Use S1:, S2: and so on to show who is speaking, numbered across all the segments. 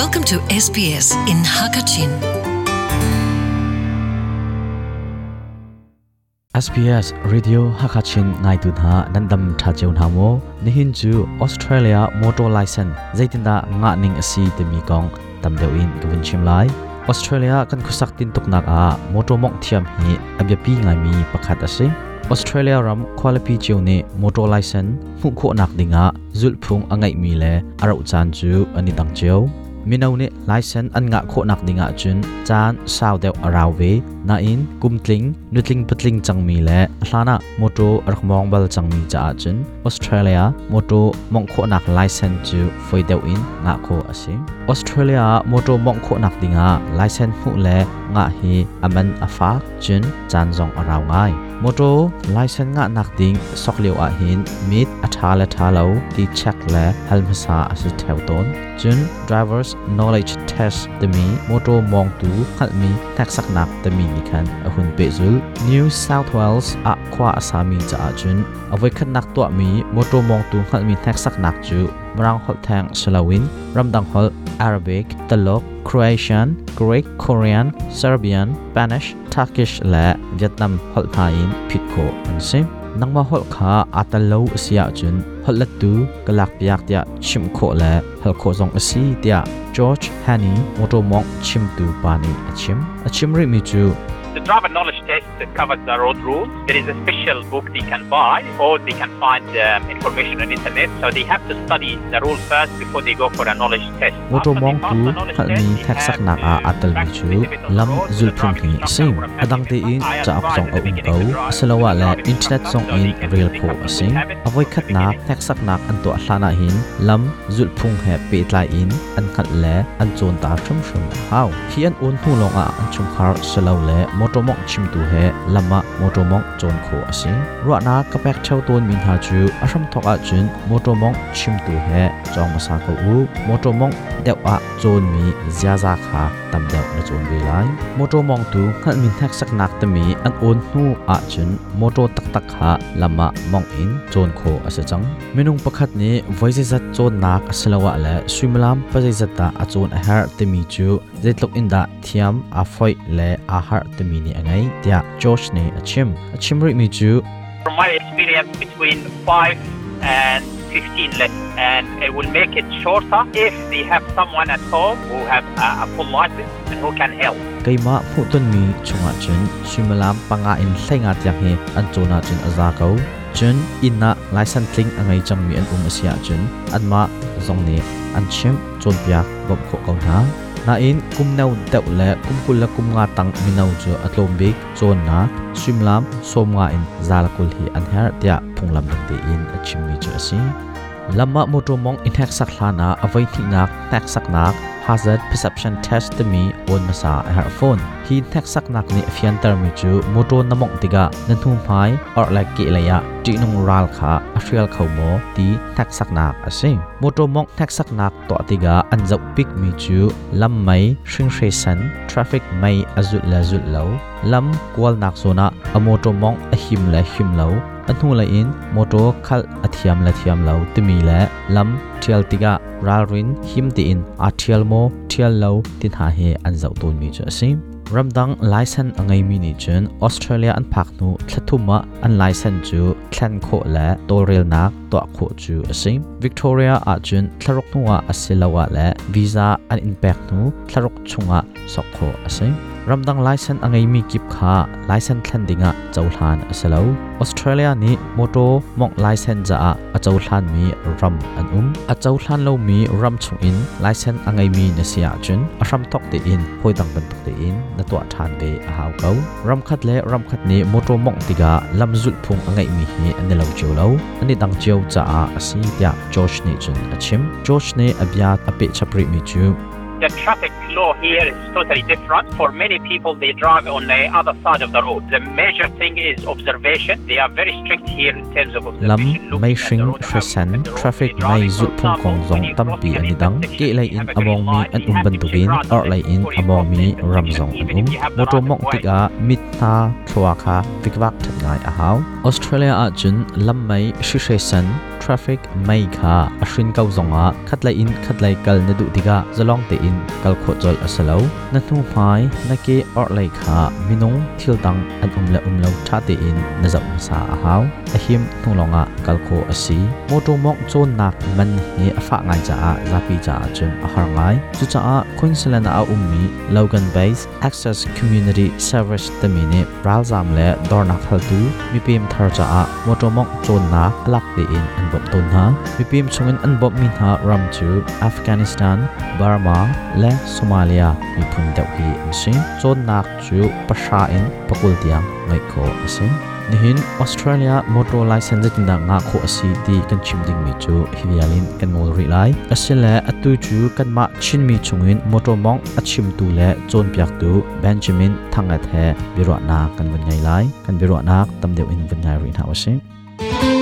S1: Welcome to SBS in Hakachin. SBS Radio Hakachin ngai tu na nandam tha cheu na mo nihin chu Australia motor license zaitinda nga ning asi te mi kong tam deu in kevin chim lai Australia kan sắc tin tuk nạc à? motor mok thiam hi abya pi ngai mi pakhat ase Australia ram quality chiu ne motor license nạc mu à? nak dinga zulphung angai mi le arau chan anh đi tăng chiu มินาวนี่ไลเซนอันงะโคนักดิงะจุนจานซาวเดวราวเวนาอินกุมทลิงนุทลิงปทลิงจังมีและลานะโมโตอรักมองบลจังมีจ้าจุนออสเตรเลียโมโตมองโคนักไลเซนจูฟอยเดวอินงะโคอาศิออสเตรเลียโมโตมองโคนักดิงะไลเซนหูและงะฮีอมันอฟากจุนจานจงราวไงโมโตไลเซนงะนักดิงสอกเลียวอาหินมิดอัทาและทาเลาที่เช็คและฮัลมซาอาศิเทวตนจุน drivers knowledge test เต็มีมอโตมองตูขัดมีทักษะนักเต็มีนี่คันอาหุนเปซุล New South Wales อาควาสามีจะอาจุนอาวัยขันนักตัวมีมอโตมองตูขัดมีทักษะนักจูมรังหัวแทงสลาวินรำดังหอล a า a b i c ตลก Croatian g r ก e k k o อ e a n Serbian Spanish t u r k i ิชและเวียดนามหัวไทยผิดโคอันซินังมาหดขาอาตลาวเสียจุนหดละตูกลักปยักเตียชิมโคและหดโคซองอสีเตียจอร์จแฮนนี่มอโตมองชิมตูปานีอชิมอชิมริมิจ
S2: ู the driver knowledge test that covers the road rules. There is a special book they can buy, or they can find um, information on the internet. So they have to study the rules first before they go for a knowledge test. Moto mong tu h a ni
S1: thak sak na a atal mi chu lam zul phum ni sim adang te in cha ak song a um au selawa la internet song in real po sim avoi khat na thak sak n a an to hlana hin lam zul phung he pe tlai in an khat le an chon ta thum thum hau hi an un thu long a an chum khar selaw le mo อโตมองชิมตัวเฮลำมะมอตมองจนโคอาศิรัวนากระแปกเช่าตัวมินหาจูอาชมทอกอาจุนมอตมองชิมตัวเฮจองมาสากอูมอโตมองเดวอาจนมีเจียซาขาตำเดวนะจนเวไลมอโตมองตูขันมินแทกสักนักตมีอันโอนนูอาจุนมอตตักตักหาลำมะมองอินจนโคอาศจังเมนุงประคัดนี้ไว้จะจัดจนนักสลวะและสุมลามปะจะจัดตาอาจนเฮหารตมีจูเจ็ดลูกอินดาที่มอาฟอยและอาฮารตมี mi ni angai tia Josh ne achim achim ri mi chu
S3: From my experience between 5 and 15 less and it will make it shorter if they have someone at home who have a, a full license and who can help keima phutun mi chunga chen simalam panga in hlenga tiang he
S1: an
S3: chona chen aza ko chen inna
S1: license tling angai chang mi an um asia chen anma zong ne an chem chon pia bom kho kauna na in kum nau teuh le kum kul la kum nga tang mi nau chu atlom bi chon na lam som nga in zal kul hi an her tia phunglam ding te in achim mi chu asi lama mong in hek sak hlana avai thi nak tak sak nak hazard perception test te mi on masa a har phone hi thak sak nak ni fian tar mi chu moto namong tiga nan thum phai or like ki laya ti nong ral kha a hrial khau mo ti thak sak nak a sing moto mong thak sak nak to tiga an zau pik mi chu lam mai shring shre san traffic mai azut la zut lo lam kwal nak sona a moto mong a him la him lo an thu la in moto khal athiam la thiam lo ti mi la lam thial tiga ral rin him ti in a thial mo thial lo t i t ha he an zau ton mi cha sim ramdang license angai mi ni chen australia an phak nu thathuma an license chu thlan kho la t o r i l na to kho chu asim victoria a chen tharok nuwa asilawa la visa an impact nu tharok chunga sok kho asim รัมดังไลเซนอังเอมีกิบขาไลเซนทันดิงะเจ้าทลานเสลาวออสเตรเลียนี้มอโตมองไลเซนจะอาเจ้าหลานมีรัมอันอุ้มอาเจ้าหลานเรามีรัำชงอินไลเซนอังเอมีเนเชียจุนอารำทอกเตอินพอยดังเป็นตึกเตอินนัตัวทานเบอาฮาวเขารัมคัดและรัมคัดนี้มอโตมองติกาลำจุดพงอังไงมีเฮีอันเดลเจ้าเลาอันนี้ดังเจ้าจะอาสิยาจอชเนจุนอาชิมจอชเนอบยาอเปชับริ
S4: มิจู the traffic law here is totally different. For many people, they drive on the other side of the road. The major thing is observation. They are very strict here in terms of observation. Lắm Mai
S1: sinh traffic may dụ
S4: phong còn tâm bì anh đắng. lại in among mi an um bần tù in,
S1: or lại in among mi ram zong an um. Một trô á, mít tha, thua khá, vik ngại á hào. Australia á lắm mai sư traffic mai kha ashrin kau zonga khatlai in khatlai kal na du diga zalong te in kal kho chol asalo na thu phai na ke or lai kha minung thil tang an umla umlo tha te in na zau sa a haw a him thunglonga kal kho asi moto mok chon nak man ni afa ngai cha a zapi cha a chun a har ngai chu cha a queensland a ummi logan base access community service tamine pral zam le dorna khal tu mi pem thar cha a moto mok chon na lak te in an บตุนฮะพิพิมชงเงินอันบอบมินฮะรัมจูอัฟกานิสถานบาร์มาและโซมาเลียมีพุนเดวฮีอินซิงโซนนักจูปะชาอินปะกุลเดียงไงโคอินซิงนี่หินออสเตรเลียมอเตอร์ไลเซนส์จินดังงาโคอสีตีกันชิมดิงมีจูฮิวิลินกันมอลรีไลอาศัยและอตุจูกันมาชินมีชงเงินมอเตอร์มองอชิมตูและจนเปียกตูเบนจามินทางอัตแทบิรวนากันวันไงไลกันบิรวนาตำเดียวอินวันไงรีนฮาวซิง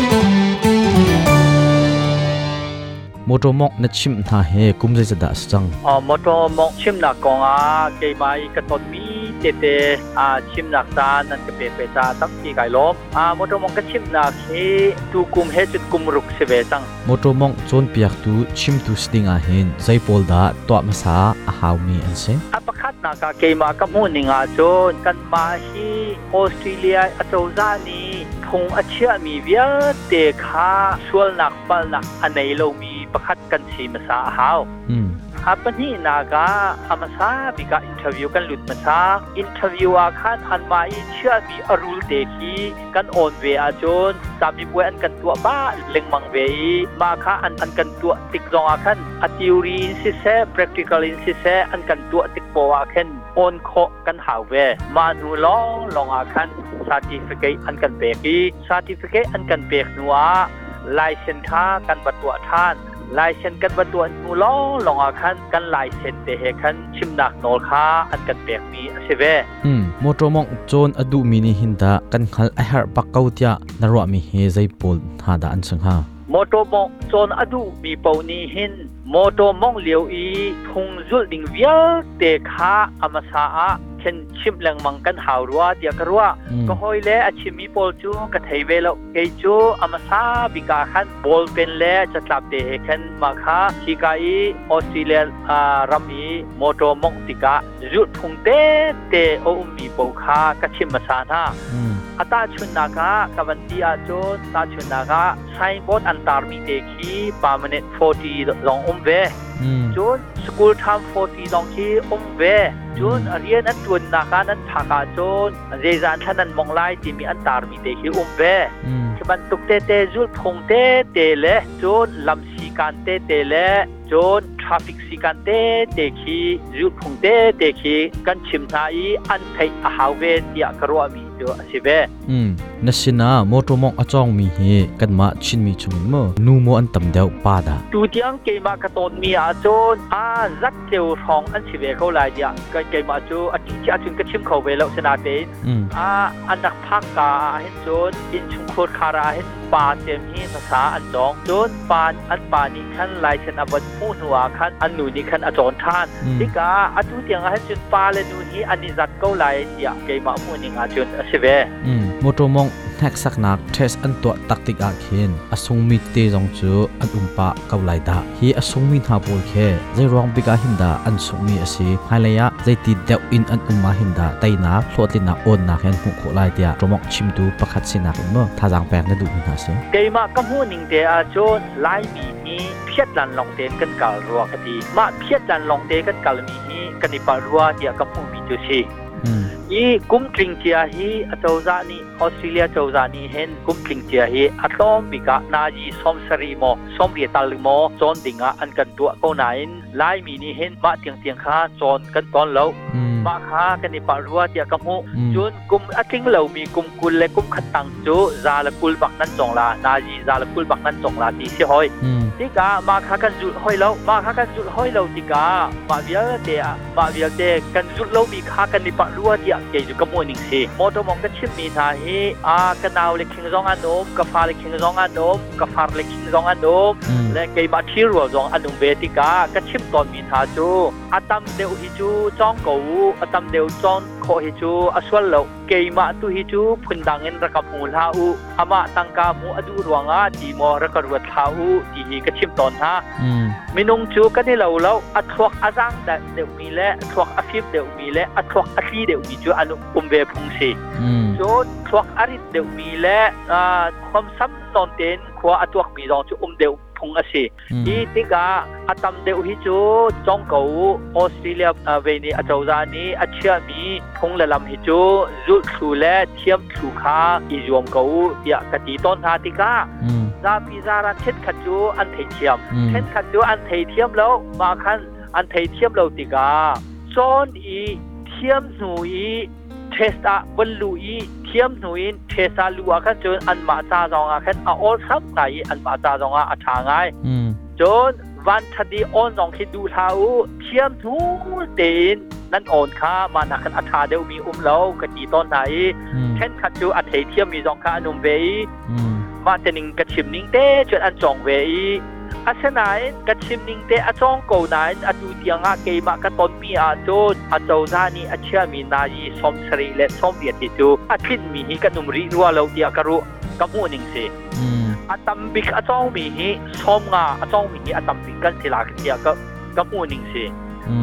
S1: motor mok na chim na he kum zai da sang a
S5: à, motor mok chim na ko nga ke mai ka ton mi te te a chim na ta nan ke pe pe ta tak ki kai lom a à, motor mok ka chim na he tu kum he chut kum ruk se ve sang
S1: motor mok chon piak tu chim tu sting a hin zai pol da to ma sa
S5: a haw mi an se a à, pakhat na ka ke ma ka mu ni nga chon kan ma hi australia a chau za ni คงอาเชียมีเวียเตคาชวหนักปานักอันไหนเรามีประคัดกันชีมาสาหาวอัปนี่นากาอามาซาบิกาอินเทอร์วิวกันหลุดมาซาอินเทอร์วิวอาคาทันมาเชื่อมีอรูลเดกีกันโอนเวอาจนสามีป่วยอันกันตัวบ้าเล็งมังเวมาคาอันอันกันตัวติกรองอาคันอติวรีนซิเซ่ practical อินซิเซ่อันกันตัวติกโปอาคันโอนโคกันหาเวมานูลองลองอาคันสาติฟิเก a t อันกันเบกีสาติฟิเก a t อันกันเบกนัวลายเซนท่ากันบัตรตัวท่านลายเช่นกันบราตัวนูล้อลองอาคันกันลายเช่นเตะคันชิมนักนอลค้าอันกันเปียกมีเสเวอืมมอตรมองโจนอดูมินิหินดา
S1: กันขัลไอฮาร์ปักเกาเตีานรัวมีเฮใจปูลหาด
S5: าอันสังหามอตรมองโจนอดูมีปนีหินมอตรมองเหลียวอีทุงจุดดิงเวียเตะขาอมาซาอาช่นชิมแรงมังกันหาวรัวเดียกรัวก็ห้อยเละอาชิมีบอลจูกระเทยเวลเกจูอามาซาบิกาขันบอลเป็นเละจะกลับเดชขันมาค่ะฮิกาอีออสเตรเลียรามีโมโตมงติกะยุดพุงเตเตุ่มีปูคากระชิมมาซานาอตาชุนนากะกับันทีอาจนตาชุนนากะไซบอดอันตารมีเตคีปามเนตโฟตีลองอุ้มเวจนสกูลทามฟตีลองคีอุ้มเวจนเรียนอันตุนนากะนั้นทากาจนเรจานท่านั้นมองไล่ที่มีอันตารมีเตคีอุ้มเวอบันตุกเตเตจุลพงเตเตเลจนลำสีกันเตเตเลจนทราฟิกสีกันเตเตคีจุลพงเตเตคีกันชิมทายอันไทยอาหาเวที่อักรวมีしべ、う
S1: ん、นั่นสินะมโตัมองอาจองมีเหตุกันมาชินมีชุมมอนูโมอันตำเดีวปาดา
S5: ตูที่อังเกมากระตนมีอาจนอารักเจียวทองอันสิเวเขาลายเดียกันเกมาจูอาจิจิอาจุนกระชิมเขาเวลสนะเป็นอาอันนักพักกาเห็นจนอินชุมโคตรคาราเห็นป่าเจมี่ภาษาอันจองจนปานอันปานี้ขั้นลายชนะบนผู้หัวขั้นอันหนุนี้ขั้นอาจอนท่านที่กาอาจูเตียงอาจุนป่าเลยดูนี้อันนี้จัดเขาลายอย่างเกมาพูนยังอาจุนสิเวมอตัมอง nek sak
S1: nak test an to taktik a khin asung mi te jong chu an umpa kaulai da hi asung mi na bol khe zai rong bika hinda an sung mi asi halaya zai ti deu in an umma hinda taina thlotlina on na khen hu kholai tia romok chim tu pakhat sina mo thajang pek na du na se keima kamu ning te a cho lai mi ni phiat lan long te
S5: kan kal ruwa khati ma phiat lan long te kan kal mi hi kanipa ruwa tia kamu mi tu si อีกุมทิงเจียฮีอาจารานีออสเตรเลียอาจารานีเห็นกุมทิงเจียฮีอตอมบิกานายีสมสรีโมสมเรียตาลโมจอนดิงะอันกันตัวก็นายนไลมีนี่เห็นมาเตียงเตียงข้าจอนกันตอนเล้ามาข้ากันในปารัวเตียกมุจุนกุมอาทิงเหล่ามีกุมกุลและกุมขัดตังจูซาลกุลบักนั้นจงลานายีซาลกุลบักนั้นจงลาตี
S1: เสียหอยติกา
S5: มาข้ากันจุดหอยเล้วมาข้ากันจุดหอยเล้วติกามาเบียเตียมาเบียเตกันจุดเหล่ามีข้ากันในปารัวเตีย ke ju ka morning si moto mong ka chim mi tha hi a ka naw le khing zong anom ka fa le khing zong anom ka far le khing zong anom le ke ma thir ro zong anum ve ti ka chim ton mi tha chu atam deu hi chu chong ko atam deu chong ขอฮิจูอสวลโลเกมาตุฮิจูพุนดังเงินรักมูลฮาอูอามาตังกามูอดูรวงอาดีมอรักรวดฮาอูดีฮีกชิมตอนฮะมินุงจูกันี่เราเราอัทวักอาจังเดวมีเลัทวักอาฟิบเดวมีเล่อัทวักอาซีเดวมีจูอนุอุมเวพุงสีจูทวักอริเดวมีเละความซ้ำนอนเต็นขวาอัทวักมีรองจูอุมเดวุงอาศัที่ติกาอาตมเดือดจูจงเกาออสเตรเลียเวนีอจารย์นีอัชเชอมี คงละลำหิจูรุดสูเละเทียมสูขาอีรวมเกาอยากกติต้นทาติกาซาปิซาราเช็ดขัดจู อันเทเทียมเช็ดขัดจูอันเทเทียมแล้วมาคัน อันเทเทียมแล้วติกาจอนอี เทียมหนูอี เทสตาบรรลุอีชียมนุยเทซาลูอาคนจนอันมาจาจงอาขันอาอลซับไงอันมาจาจงอาอัฐางไงจนวันทดีออนจองคิดดูท้าวเชียมทูเต็นนั่นอ่อนค่ามาหนักขันอัฐาเดียวมีอุ้มเล่ากะดีตอนไหนเช่นขัดจูอัฐเทียมมีจองขาหนุ่มเวีมาเจนิงกระชิมนิงเต้จนอันจองเวีอาเซนไยกัชิมนิงเตอจงกูนายอดูเดียงอาเกมากตอนมีอาจูอาเจ้า้านีอาเชียมีนายสมสรีและสมเดียติจูอาทิตมีฮิกันุมรีรัวเราเดียกรุกัมูนิงเซอาตัมบิกอาจงมีฮิสมงาอาจงมีฮิอาตัมบิกกันศิลากเดียกบกัมูนิงเซ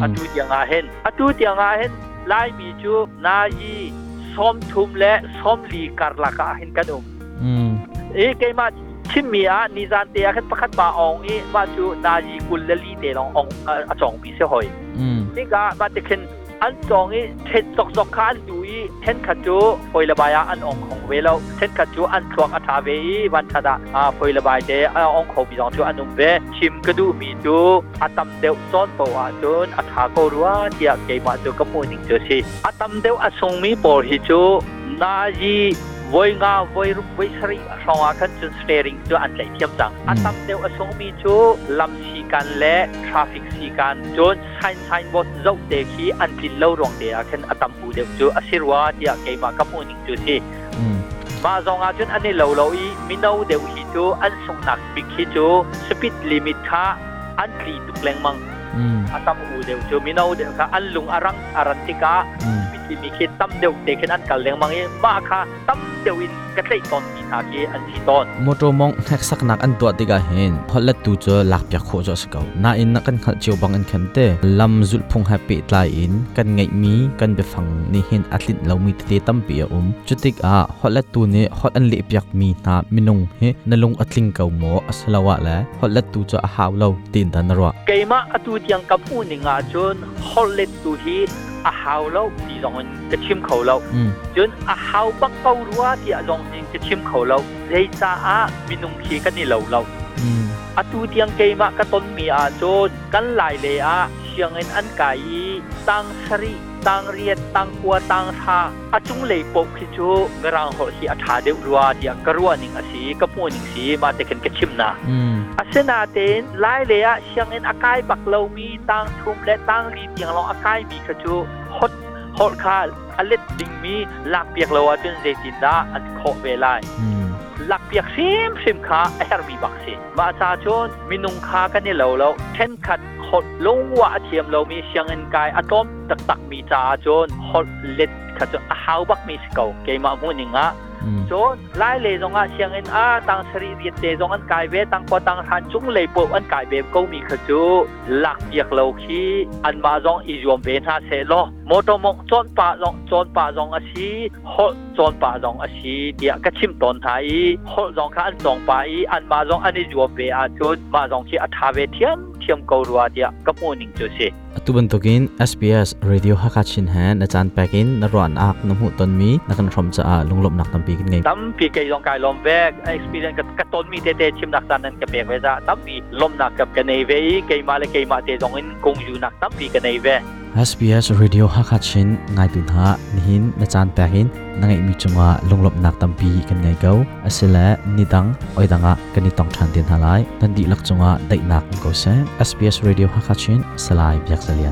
S5: อาดูเดียงอาเห็นอาดูเดียงอาเห็นไล่มีจูนายสมทุมและสมลีการลักอาเห็นกันอุมเอ้เกมาชิมีอานิจันเตียขึ้นประคันบาองอีว่าจูนายีกุลเลลีเตลององอาจองปีเสียหอยนี่ก็มาติขึนอันจองอีเท็ดอกซอกคันดูอีเทนขัดจูพอยระบายอันองของเวลาเทนขัดจูอันทวงอัฐาเวีวันชาดาอ่าฟอยระบายเดอองของมีจองจูอันนุ่มเวชิมกระดูมีจูอัตมเดวซ้อนปวาจนอัฐากรัวเดียเกมาจูกระมูนิ่งเจอชีอัตมเดวอสงมีปอหิจูนายีวยงาวยรุวยสรีสองอาคันจุนสเตริงจดอันใจเทียมจังอันตั้มเดียวอสงมีจดลำสีกันและทราฟิกสีกันจนชายชายบดจบเด็กขีอันจินเล่ารองเดียคันอันตั้มผู้เดียวจดอสิรวาเดียเกมากับโอนิงจูที่มาสองอาจุดอันนี้เล่าเล่าอีมิโนเดียวฮิจดอันสงหนักบิคิจูสปิดลิมิตค่ะอันตีตุกแรงมังอันตั้มผู้เดียวจดมิโนเดียวค่ะอันลุงอรังอรันติกาีมีคิดตั้มเดียวเด็กแค่นั้นกันเลี้ยงมังยังบ้าค่ะตั้มเดียวอินะเตย
S1: ตอนกินอาเกอันที่ตอนมอตมองแท็กสักนักอันตัวติกาเห็นพอละตูเจอลักเยาโคจอสกาวนาอินนักันขัดเจียวบังอันเข็มเตลำจุดพงแฮปปี้ตายอินกันไงมีกันไปฟังนี่เห็นอัลลินเรามีเตตั้มเปียอุมจุดติกอาพอละตูเนี่ยพออันเลียเปกมีนามินงเฮนลงอัลลิงเกาหมออสลาวะและพอละตูเจอหาวเราตินดันรัวเกยมาอตูเดียงกับอูนิงอาจนพอละตูเฮอาหาวเราตีรอง
S5: กระชิมเขาเราจนอาหาวบักเการัวที่อารองยิงจะชิมเขาเราเลซาอามินุงขีกันนี่เราเราอตูเตียงเกมากระตนมีอาจูนกันหลายเลยอะเชียงเงินอันไก่ตังสรีตังเรียนตังกัวตังชาอาจุงเลยปกขี้จูเงรังหอสีอัฐาเดือดรัวเดียกระรัวนิงอาศีกระปุ่นิงสีมาเตกันกระชิมนะอาเซนาเตนหลายเลยอะเชียงเงินอากายบักเรามีตังทุมและตังรีเดียงเราอากายมีกระจู Hot โคตรคาาอันเล็ดดิงมีลักเปียกเลวจนเจตินดาอันโคเวลายลักเปียกซิมซิมคาไอฮาร์มีบักซีมาชาชนมินุงคากันนี่เลวเลวเช่นขัดขดลงว่าเทียมเรามีเชียงเงินกายอะตอมตักตักมีจาจนขดเล็ดขัดจนอาฮาวบักมีสเกาเกมาหุ่นยังอ่ะ so lai le zonga siang in a tang sri diet te zong an kai ve tang ko tang han chung le po an kai ve ko mi kha chu lak yak lo khi an ma zong i zom ve na se lo mo to mong chon pa zong chon pa zong a si ho chon pa zong a si dia ka chim ton thai ho zong kha an zong pa i an ma zong an i zom ve a chu ma zong khi a tha ve thiam siam ko ruwa dia kaponing chu si
S1: atuban tokin SBS radio hakachin han na chan pakin na ron ak namu ton mi na kan from cha a lunglom
S5: nak
S1: tam pikin ngai
S5: tam pi kai long kai lom ve experience ka ka ton mi te te chim nak tan nan ka pek ve za tam pi lom nak ka ka nei ve i kai ma kai ma te dong in kong ju nak tam pi ka
S1: nei ve SBS Radio Hakachin ngai tun ha nihin na chan ta hin nangai mi chunga lunglop nak tampi kan ngai go asila nidang oidanga kani tong than tin halai tan di lak chunga dai nak go se SBS Radio Hakachin salai byak salia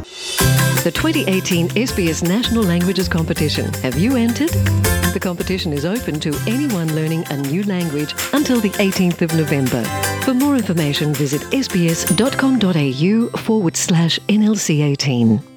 S1: The 2018 SBS National Languages Competition. Have you entered? The competition is open to anyone learning a new language until the 18th of November. For more information, visit sbs.com.au forward slash NLC 18.